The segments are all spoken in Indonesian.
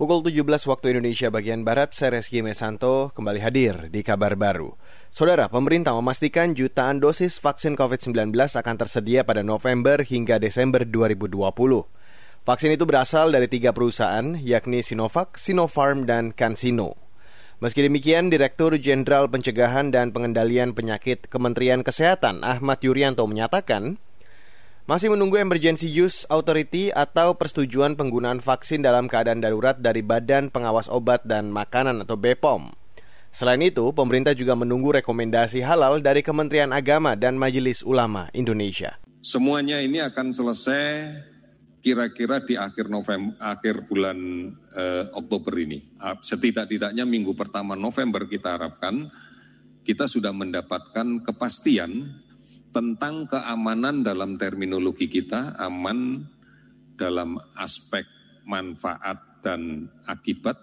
Pukul 17 waktu Indonesia bagian Barat, saya Reski Mesanto kembali hadir di kabar baru. Saudara, pemerintah memastikan jutaan dosis vaksin COVID-19 akan tersedia pada November hingga Desember 2020. Vaksin itu berasal dari tiga perusahaan, yakni Sinovac, Sinopharm, dan CanSino. Meski demikian, Direktur Jenderal Pencegahan dan Pengendalian Penyakit Kementerian Kesehatan Ahmad Yuryanto menyatakan, masih menunggu emergency use authority atau persetujuan penggunaan vaksin dalam keadaan darurat dari Badan Pengawas Obat dan Makanan atau BPOM. Selain itu, pemerintah juga menunggu rekomendasi halal dari Kementerian Agama dan Majelis Ulama Indonesia. Semuanya ini akan selesai kira-kira di akhir November, akhir bulan eh, Oktober ini. Setidak-tidaknya minggu pertama November kita harapkan kita sudah mendapatkan kepastian tentang keamanan dalam terminologi kita, aman dalam aspek manfaat dan akibat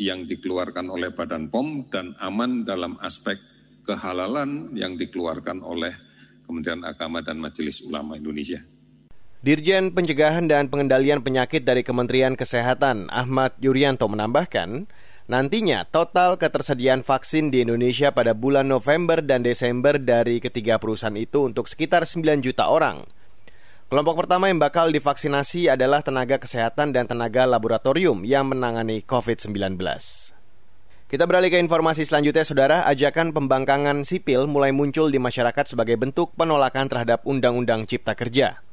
yang dikeluarkan oleh Badan POM dan aman dalam aspek kehalalan yang dikeluarkan oleh Kementerian Agama dan Majelis Ulama Indonesia. Dirjen Pencegahan dan Pengendalian Penyakit dari Kementerian Kesehatan Ahmad Yuryanto menambahkan, Nantinya, total ketersediaan vaksin di Indonesia pada bulan November dan Desember dari ketiga perusahaan itu untuk sekitar 9 juta orang. Kelompok pertama yang bakal divaksinasi adalah tenaga kesehatan dan tenaga laboratorium yang menangani COVID-19. Kita beralih ke informasi selanjutnya, Saudara. Ajakan pembangkangan sipil mulai muncul di masyarakat sebagai bentuk penolakan terhadap Undang-Undang Cipta Kerja.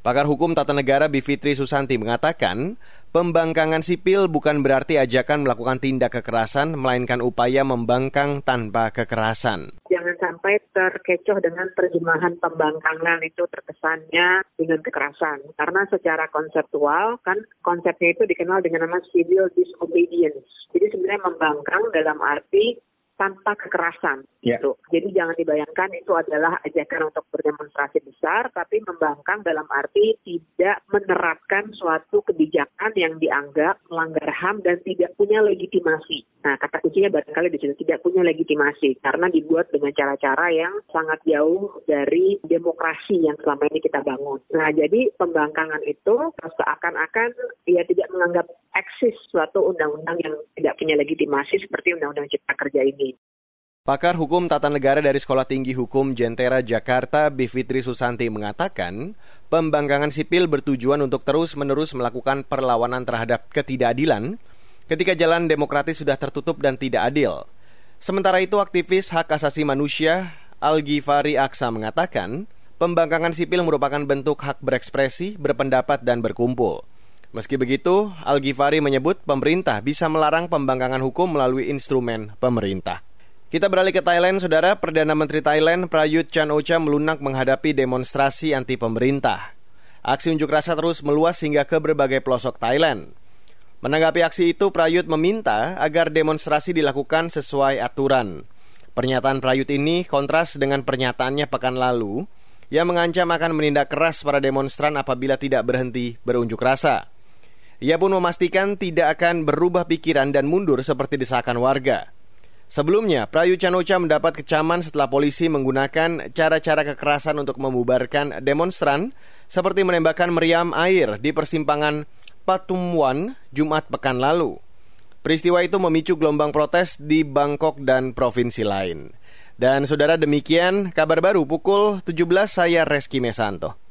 Pakar Hukum Tata Negara Bivitri Susanti mengatakan, pembangkangan sipil bukan berarti ajakan melakukan tindak kekerasan, melainkan upaya membangkang tanpa kekerasan. Jangan sampai terkecoh dengan terjemahan pembangkangan itu terkesannya dengan kekerasan. Karena secara konseptual kan konsepnya itu dikenal dengan nama civil disobedience. Jadi sebenarnya membangkang dalam arti tanpa kekerasan. Yeah. Gitu. Jadi jangan dibayangkan itu adalah ajakan untuk berdemonstrasi besar, tapi membangkang dalam arti tidak menerapkan suatu kebijakan yang dianggap melanggar HAM dan tidak punya legitimasi. Nah, kata kuncinya barangkali di situ tidak punya legitimasi karena dibuat dengan cara-cara yang sangat jauh dari demokrasi yang selama ini kita bangun. Nah, jadi pembangkangan itu seakan-akan ya tidak menganggap eksis suatu undang-undang yang tidak punya legitimasi seperti undang-undang cipta kerja ini. Pakar Hukum Tata Negara dari Sekolah Tinggi Hukum Jentera Jakarta, Bivitri Susanti mengatakan, pembangkangan sipil bertujuan untuk terus-menerus melakukan perlawanan terhadap ketidakadilan ketika jalan demokratis sudah tertutup dan tidak adil. Sementara itu, aktivis hak asasi manusia Al-Ghifari Aksa mengatakan, pembangkangan sipil merupakan bentuk hak berekspresi, berpendapat, dan berkumpul. Meski begitu, Al-Ghifari menyebut pemerintah bisa melarang pembangkangan hukum melalui instrumen pemerintah. Kita beralih ke Thailand, Saudara. Perdana Menteri Thailand Prayut Chan Ocha melunak menghadapi demonstrasi anti pemerintah. Aksi unjuk rasa terus meluas hingga ke berbagai pelosok Thailand. Menanggapi aksi itu, Prayut meminta agar demonstrasi dilakukan sesuai aturan. Pernyataan Prayut ini kontras dengan pernyataannya pekan lalu yang mengancam akan menindak keras para demonstran apabila tidak berhenti berunjuk rasa. Ia pun memastikan tidak akan berubah pikiran dan mundur seperti desakan warga. Sebelumnya, Prayu Chanocha mendapat kecaman setelah polisi menggunakan cara-cara kekerasan untuk membubarkan demonstran seperti menembakkan meriam air di persimpangan Patumwan Jumat pekan lalu. Peristiwa itu memicu gelombang protes di Bangkok dan provinsi lain. Dan saudara demikian kabar baru pukul 17 saya Reski Mesanto.